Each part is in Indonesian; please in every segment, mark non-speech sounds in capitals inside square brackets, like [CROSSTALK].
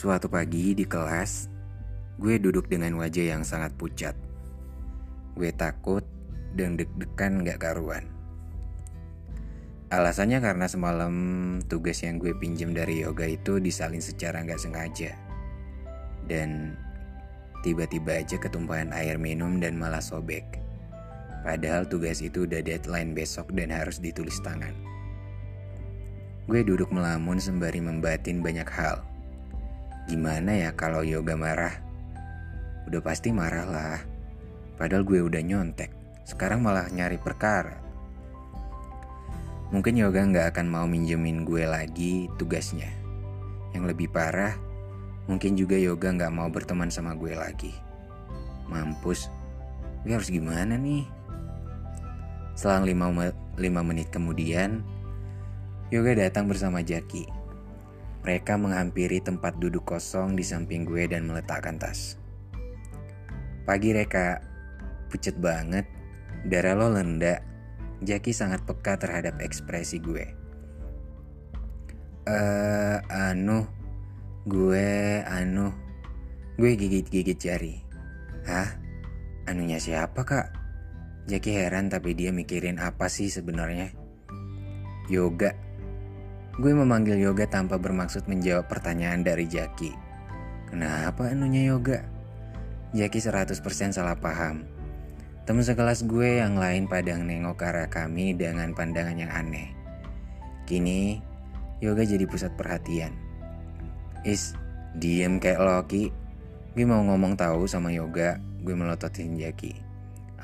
Suatu pagi di kelas, gue duduk dengan wajah yang sangat pucat. Gue takut dan deg-degan gak karuan. Alasannya karena semalam tugas yang gue pinjam dari yoga itu disalin secara gak sengaja. Dan tiba-tiba aja ketumpahan air minum dan malah sobek. Padahal tugas itu udah deadline besok dan harus ditulis tangan. Gue duduk melamun sembari membatin banyak hal Gimana ya kalau yoga marah? Udah pasti marah lah. Padahal gue udah nyontek. Sekarang malah nyari perkara. Mungkin yoga nggak akan mau minjemin gue lagi tugasnya. Yang lebih parah, mungkin juga yoga nggak mau berteman sama gue lagi. Mampus, gue harus gimana nih? Selang lima, menit kemudian, Yoga datang bersama Jaki. Mereka menghampiri tempat duduk kosong di samping gue dan meletakkan tas. Pagi Reka, pucet banget, darah lo lendak. Jaki sangat peka terhadap ekspresi gue. Eh, uh, anu, gue, anu, gue gigit-gigit jari. Hah? Anunya siapa kak? Jaki heran tapi dia mikirin apa sih sebenarnya? Yoga, Gue memanggil Yoga tanpa bermaksud menjawab pertanyaan dari Jaki. Kenapa anunya Yoga? Jaki 100% salah paham. Temen sekelas gue yang lain padang nengok ke arah kami dengan pandangan yang aneh. Kini, Yoga jadi pusat perhatian. Is, diem kayak Loki. Gue mau ngomong tahu sama Yoga, gue melototin Jaki.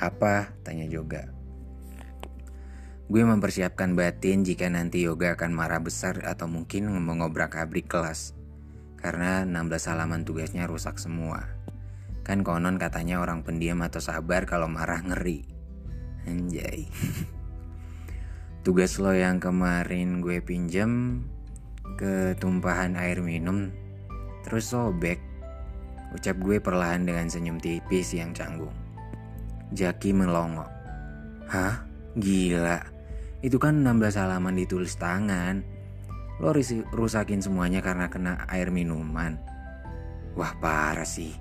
Apa? Tanya Yoga. Gue mempersiapkan batin jika nanti yoga akan marah besar atau mungkin mengobrak-abrik kelas. Karena 16 halaman tugasnya rusak semua. Kan konon katanya orang pendiam atau sabar kalau marah ngeri. Anjay. [LAUGHS] Tugas lo yang kemarin gue pinjam ketumpahan air minum terus sobek. Ucap gue perlahan dengan senyum tipis yang canggung. Jaki melongo. Hah? Gila. Itu kan 16 halaman ditulis tangan. Lo rusakin semuanya karena kena air minuman. Wah parah sih.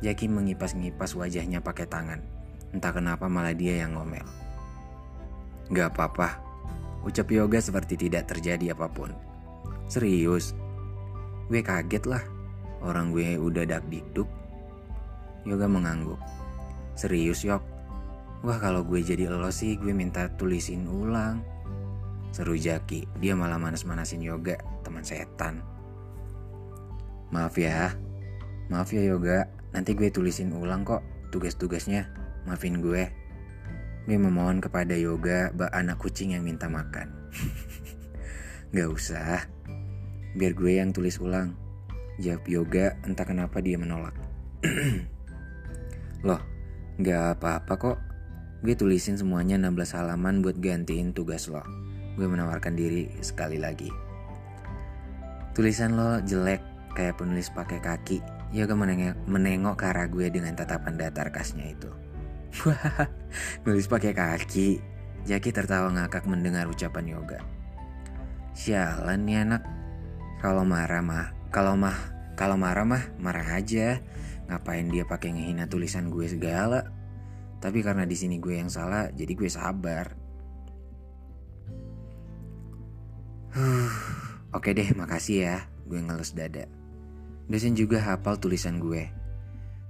Jaki mengipas-ngipas wajahnya pakai tangan. Entah kenapa malah dia yang ngomel. Gak apa-apa. Ucap yoga seperti tidak terjadi apa pun. Serius. Gue kaget lah. Orang gue udah dak dikduk. Yoga mengangguk. Serius yok. Wah kalau gue jadi lo sih gue minta tulisin ulang. Seru Jaki, dia malah manas-manasin yoga, teman setan. Maaf ya, maaf ya yoga, nanti gue tulisin ulang kok tugas-tugasnya. Maafin gue. Gue memohon kepada yoga bak anak kucing yang minta makan. [LAUGHS] Gak usah, biar gue yang tulis ulang. Jawab yoga, entah kenapa dia menolak. [CLEARS THROAT] Loh, gak apa-apa kok. Gue tulisin semuanya 16 halaman buat gantiin tugas lo. Gue menawarkan diri sekali lagi. Tulisan lo jelek kayak penulis pakai kaki. Yoga menengok, menengok ke arah gue dengan tatapan datar kasnya itu. [LAUGHS] Wah, nulis pakai kaki. Jaki tertawa ngakak mendengar ucapan Yoga. Sialan nih anak. Kalau marah mah, kalau mah, kalau marah mah marah aja. Ngapain dia pakai ngehina tulisan gue segala? Tapi karena di sini gue yang salah, jadi gue sabar. [SIGHS] Oke deh, makasih ya. Gue ngelus dada. Dosen juga hafal tulisan gue.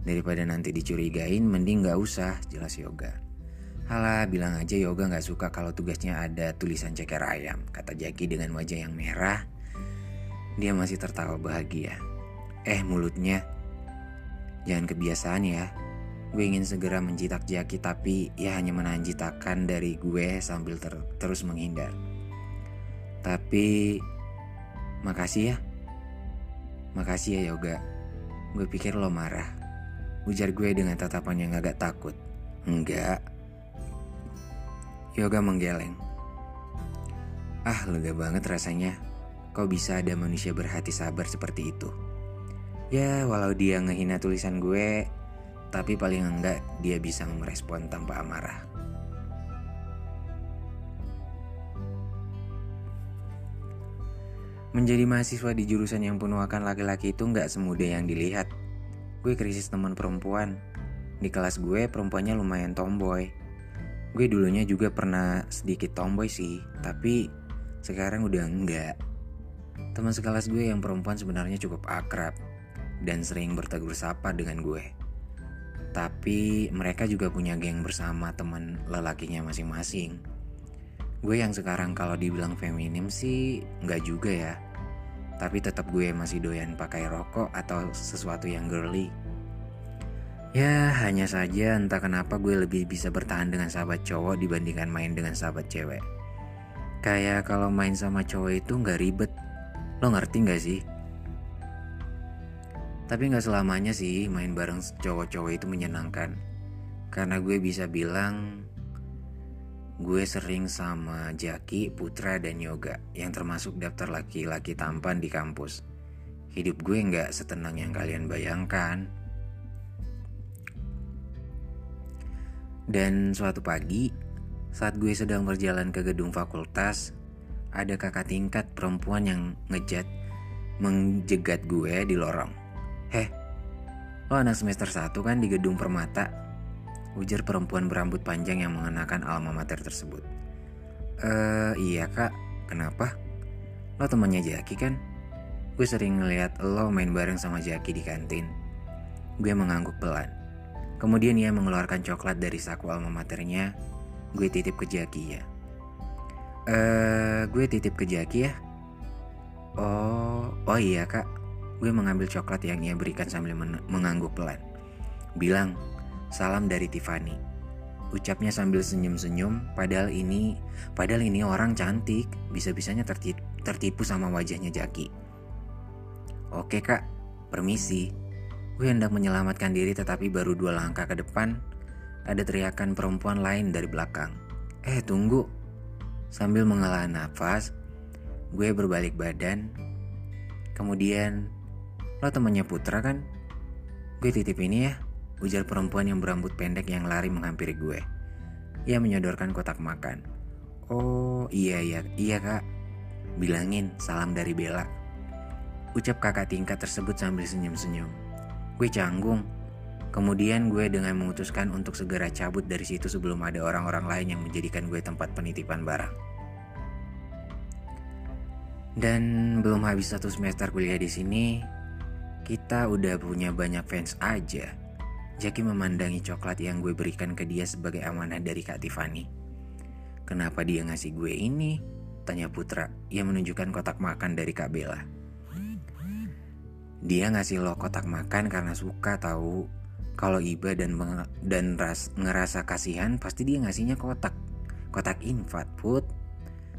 Daripada nanti dicurigain, mending gak usah, jelas yoga. Halah, bilang aja yoga gak suka kalau tugasnya ada tulisan ceker ayam, kata Jaki dengan wajah yang merah. Dia masih tertawa bahagia. Eh, mulutnya. Jangan kebiasaan ya. Gue ingin segera mencitak Jaki tapi ia hanya menahan citakan dari gue sambil ter terus menghindar. Tapi makasih ya Makasih ya Yoga. Gue pikir lo marah. Ujar gue dengan tatapan yang agak takut. Enggak. Yoga menggeleng. Ah, lega banget rasanya. Kau bisa ada manusia berhati sabar seperti itu. Ya, walau dia ngehina tulisan gue, tapi paling enggak dia bisa merespon tanpa amarah. Menjadi mahasiswa di jurusan yang penuh akan laki-laki itu nggak semudah yang dilihat. Gue krisis teman perempuan. Di kelas gue perempuannya lumayan tomboy. Gue dulunya juga pernah sedikit tomboy sih, tapi sekarang udah enggak. Teman sekelas gue yang perempuan sebenarnya cukup akrab dan sering bertegur sapa dengan gue. Tapi mereka juga punya geng bersama teman lelakinya masing-masing. Gue yang sekarang kalau dibilang feminim sih nggak juga ya tapi tetap gue masih doyan pakai rokok atau sesuatu yang girly. Ya, hanya saja entah kenapa gue lebih bisa bertahan dengan sahabat cowok dibandingkan main dengan sahabat cewek. Kayak kalau main sama cowok itu nggak ribet. Lo ngerti gak sih? Tapi nggak selamanya sih main bareng cowok-cowok itu menyenangkan. Karena gue bisa bilang Gue sering sama Jaki, Putra, dan Yoga yang termasuk daftar laki-laki tampan di kampus. Hidup gue nggak setenang yang kalian bayangkan. Dan suatu pagi, saat gue sedang berjalan ke gedung fakultas, ada kakak tingkat perempuan yang ngejat menjegat gue di lorong. Heh, lo anak semester 1 kan di gedung permata? Ujar perempuan berambut panjang yang mengenakan alma mater tersebut. Eh, iya kak, kenapa? Lo temannya Jaki kan? Gue sering ngeliat lo main bareng sama Jaki di kantin. Gue mengangguk pelan. Kemudian ia mengeluarkan coklat dari saku alma maternya. Gue titip ke Jaki ya. Eh, gue titip ke Jaki ya. Oh, oh iya kak. Gue mengambil coklat yang ia berikan sambil mengangguk pelan. Bilang, Salam dari Tiffany. Ucapnya sambil senyum-senyum, padahal ini padahal ini orang cantik, bisa-bisanya tertipu, sama wajahnya Jaki. Oke kak, permisi. Gue hendak menyelamatkan diri tetapi baru dua langkah ke depan, ada teriakan perempuan lain dari belakang. Eh tunggu. Sambil mengalah nafas, gue berbalik badan. Kemudian, lo temannya Putra kan? Gue titip ini ya ujar perempuan yang berambut pendek yang lari menghampiri gue. Ia menyodorkan kotak makan. Oh iya iya iya kak. Bilangin salam dari Bella. Ucap kakak tingkat tersebut sambil senyum-senyum. Gue canggung. Kemudian gue dengan memutuskan untuk segera cabut dari situ sebelum ada orang-orang lain yang menjadikan gue tempat penitipan barang. Dan belum habis satu semester kuliah di sini, kita udah punya banyak fans aja. Jaki memandangi coklat yang gue berikan ke dia sebagai amanah dari Kak Tiffany. Kenapa dia ngasih gue ini? Tanya Putra. Ia menunjukkan kotak makan dari Kak Bella. Dia ngasih lo kotak makan karena suka tahu kalau iba dan dan ras, ngerasa kasihan pasti dia ngasihnya kotak. Kotak infat, Put.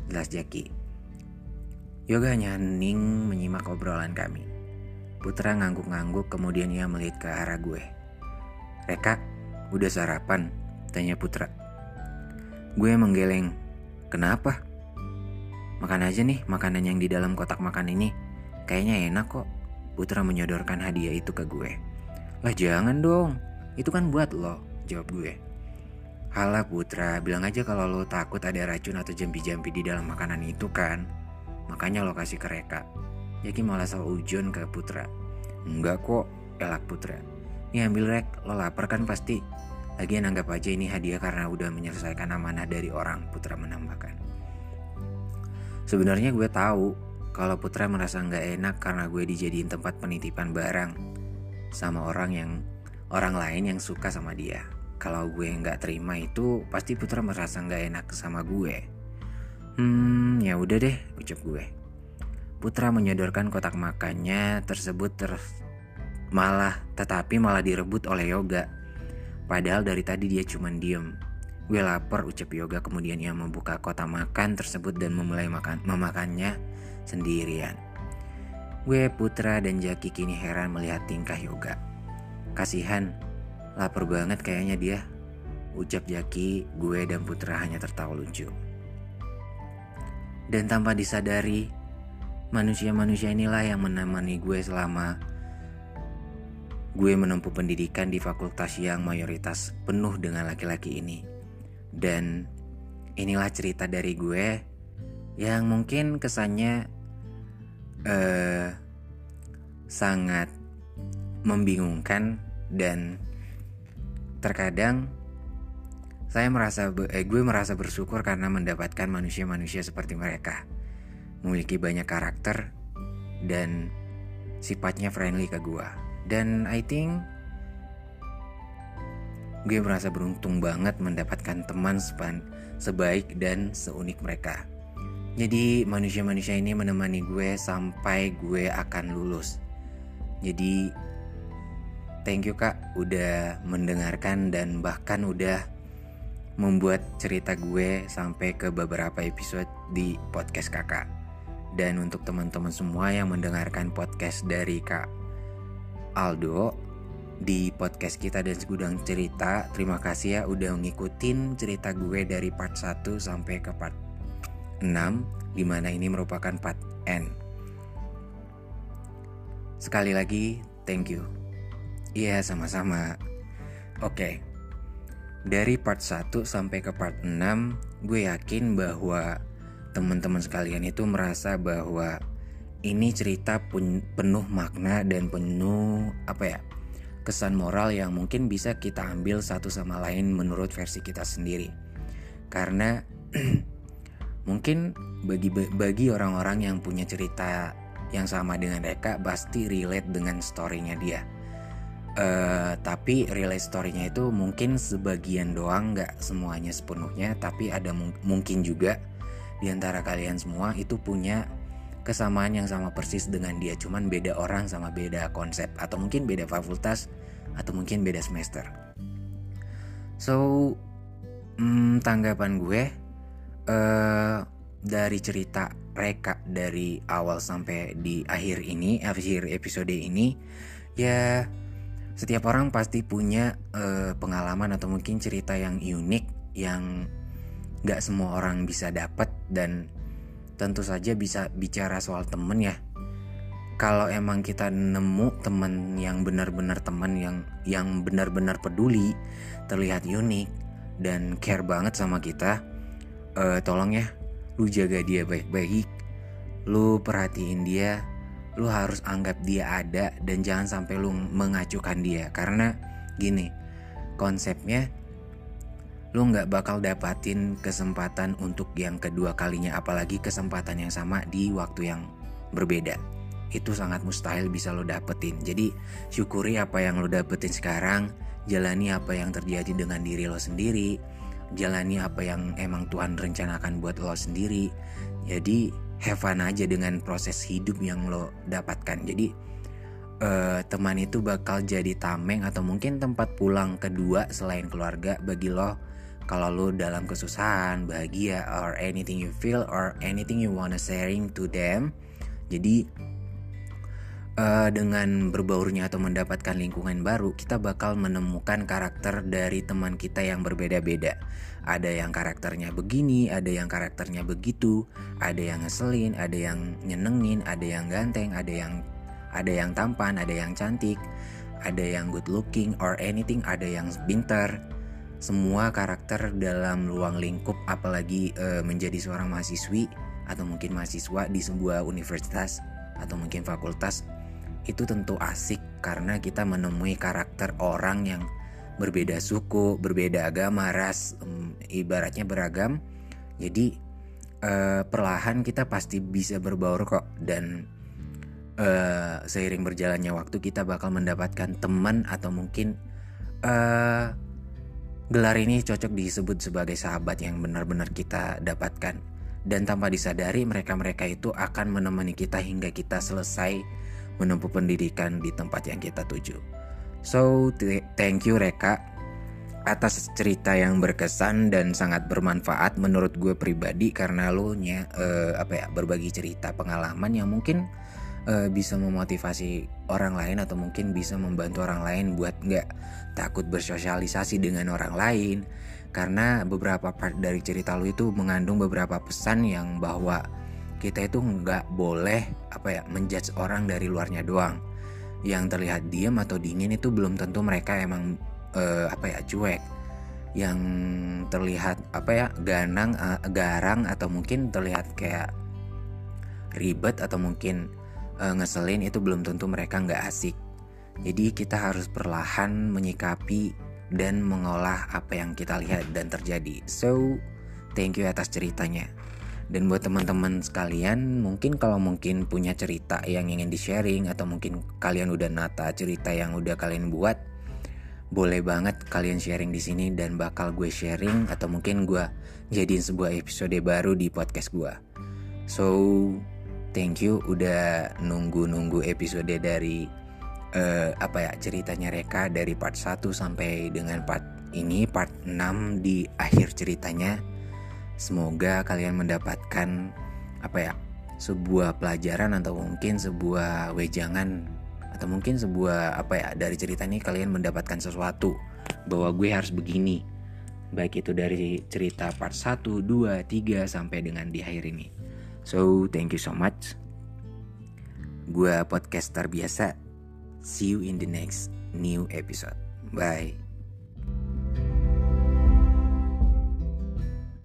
Jelas Jaki. Yoga hanya hening menyimak obrolan kami. Putra ngangguk-ngangguk kemudian ia melihat ke arah gue. Reka, udah sarapan? Tanya Putra. Gue menggeleng. Kenapa? Makan aja nih makanan yang di dalam kotak makan ini. Kayaknya enak kok. Putra menyodorkan hadiah itu ke gue. Lah jangan dong. Itu kan buat lo, jawab gue. Halah Putra, bilang aja kalau lo takut ada racun atau jampi-jampi di dalam makanan itu kan. Makanya lo kasih ke Reka. Jadi malah soal ujon ke Putra. Enggak kok, elak Putra. Nih ambil rek, lo lapar kan pasti. Lagian anggap aja ini hadiah karena udah menyelesaikan amanah dari orang, Putra menambahkan. Sebenarnya gue tahu kalau Putra merasa nggak enak karena gue dijadiin tempat penitipan barang sama orang yang orang lain yang suka sama dia. Kalau gue nggak terima itu pasti Putra merasa nggak enak sama gue. Hmm, ya udah deh, ucap gue. Putra menyodorkan kotak makannya tersebut ter malah tetapi malah direbut oleh Yoga. Padahal dari tadi dia cuma diem. Gue lapar ucap Yoga kemudian ia membuka kotak makan tersebut dan memulai makan memakannya sendirian. Gue Putra dan Jaki kini heran melihat tingkah Yoga. Kasihan, lapar banget kayaknya dia. Ucap Jaki, gue dan Putra hanya tertawa lucu. Dan tanpa disadari, manusia-manusia inilah yang menemani gue selama gue menempuh pendidikan di fakultas yang mayoritas penuh dengan laki-laki ini. Dan inilah cerita dari gue yang mungkin kesannya uh, sangat membingungkan dan terkadang saya merasa eh, gue merasa bersyukur karena mendapatkan manusia-manusia seperti mereka memiliki banyak karakter dan sifatnya friendly ke gue dan I think Gue merasa beruntung banget mendapatkan teman sepan, sebaik dan seunik mereka. Jadi manusia-manusia ini menemani gue sampai gue akan lulus. Jadi thank you kak udah mendengarkan dan bahkan udah membuat cerita gue sampai ke beberapa episode di podcast kakak. Dan untuk teman-teman semua yang mendengarkan podcast dari kak Aldo, di podcast kita dan segudang cerita. Terima kasih ya udah ngikutin cerita gue dari part 1 sampai ke part 6 di mana ini merupakan part N. Sekali lagi, thank you. Iya, sama-sama. Oke. Dari part 1 sampai ke part 6, gue yakin bahwa teman-teman sekalian itu merasa bahwa ini cerita penuh makna dan penuh apa ya? kesan moral yang mungkin bisa kita ambil satu sama lain menurut versi kita sendiri. Karena [CLEARS THROAT] mungkin bagi bagi orang-orang yang punya cerita yang sama dengan Eka pasti relate dengan storynya dia. Uh, tapi relate storynya itu mungkin sebagian doang, nggak semuanya sepenuhnya, tapi ada mungkin juga di antara kalian semua itu punya kesamaan yang sama persis dengan dia cuman beda orang sama beda konsep atau mungkin beda fakultas atau mungkin beda semester. So hmm, tanggapan gue uh, dari cerita reka dari awal sampai di akhir ini akhir episode ini ya setiap orang pasti punya uh, pengalaman atau mungkin cerita yang unik yang nggak semua orang bisa dapat dan tentu saja bisa bicara soal temen ya. Kalau emang kita nemu temen yang benar-benar teman yang yang benar-benar peduli terlihat unik dan care banget sama kita uh, tolong ya lu jaga dia baik-baik. Lu perhatiin dia lu harus anggap dia ada dan jangan sampai lu mengacukan dia. Karena gini konsepnya lu nggak bakal dapatin kesempatan untuk yang kedua kalinya apalagi kesempatan yang sama di waktu yang berbeda. Itu sangat mustahil bisa lo dapetin. Jadi syukuri apa yang lo dapetin sekarang jalani apa yang terjadi dengan diri lo sendiri jalani apa yang emang Tuhan rencanakan buat lo sendiri. Jadi have fun aja dengan proses hidup yang lo dapatkan. Jadi uh, teman itu bakal jadi tameng atau mungkin tempat pulang kedua selain keluarga bagi lo kalau lu dalam kesusahan, bahagia, or anything you feel, or anything you wanna sharing to them. Jadi uh, dengan berbaurnya atau mendapatkan lingkungan baru, kita bakal menemukan karakter dari teman kita yang berbeda-beda. Ada yang karakternya begini, ada yang karakternya begitu, ada yang ngeselin, ada yang nyenengin, ada yang ganteng, ada yang ada yang tampan, ada yang cantik, ada yang good looking or anything, ada yang pintar, semua karakter dalam ruang lingkup apalagi e, menjadi seorang mahasiswi atau mungkin mahasiswa di sebuah universitas atau mungkin fakultas itu tentu asik karena kita menemui karakter orang yang berbeda suku, berbeda agama, ras, ibaratnya beragam. Jadi uh, perlahan kita pasti bisa berbaur kok dan uh, seiring berjalannya waktu kita bakal mendapatkan teman atau mungkin uh, gelar ini cocok disebut sebagai sahabat yang benar-benar kita dapatkan dan tanpa disadari mereka-mereka itu akan menemani kita hingga kita selesai menempuh pendidikan di tempat yang kita tuju. So, thank you Reka atas cerita yang berkesan dan sangat bermanfaat menurut gue pribadi karena lo nya uh, apa ya berbagi cerita pengalaman yang mungkin uh, bisa memotivasi orang lain atau mungkin bisa membantu orang lain buat nggak takut bersosialisasi dengan orang lain. Karena beberapa part dari cerita lu itu mengandung beberapa pesan yang bahwa kita itu nggak boleh apa ya menjudge orang dari luarnya doang. Yang terlihat diam atau dingin itu belum tentu mereka emang uh, apa ya cuek. Yang terlihat apa ya ganang uh, garang atau mungkin terlihat kayak ribet atau mungkin uh, ngeselin itu belum tentu mereka nggak asik. Jadi kita harus perlahan menyikapi dan mengolah apa yang kita lihat dan terjadi. So, thank you atas ceritanya. Dan buat teman-teman sekalian, mungkin kalau mungkin punya cerita yang ingin di-sharing atau mungkin kalian udah nata cerita yang udah kalian buat, boleh banget kalian sharing di sini dan bakal gue sharing atau mungkin gue jadiin sebuah episode baru di podcast gue. So, thank you udah nunggu-nunggu episode dari uh, apa ya ceritanya Reka dari part 1 sampai dengan part ini part 6 di akhir ceritanya. Semoga kalian mendapatkan apa ya sebuah pelajaran atau mungkin sebuah wejangan atau mungkin sebuah apa ya dari cerita ini kalian mendapatkan sesuatu bahwa gue harus begini baik itu dari cerita part 1, 2, 3 sampai dengan di akhir ini. So, thank you so much. Gua podcaster biasa. See you in the next new episode. Bye.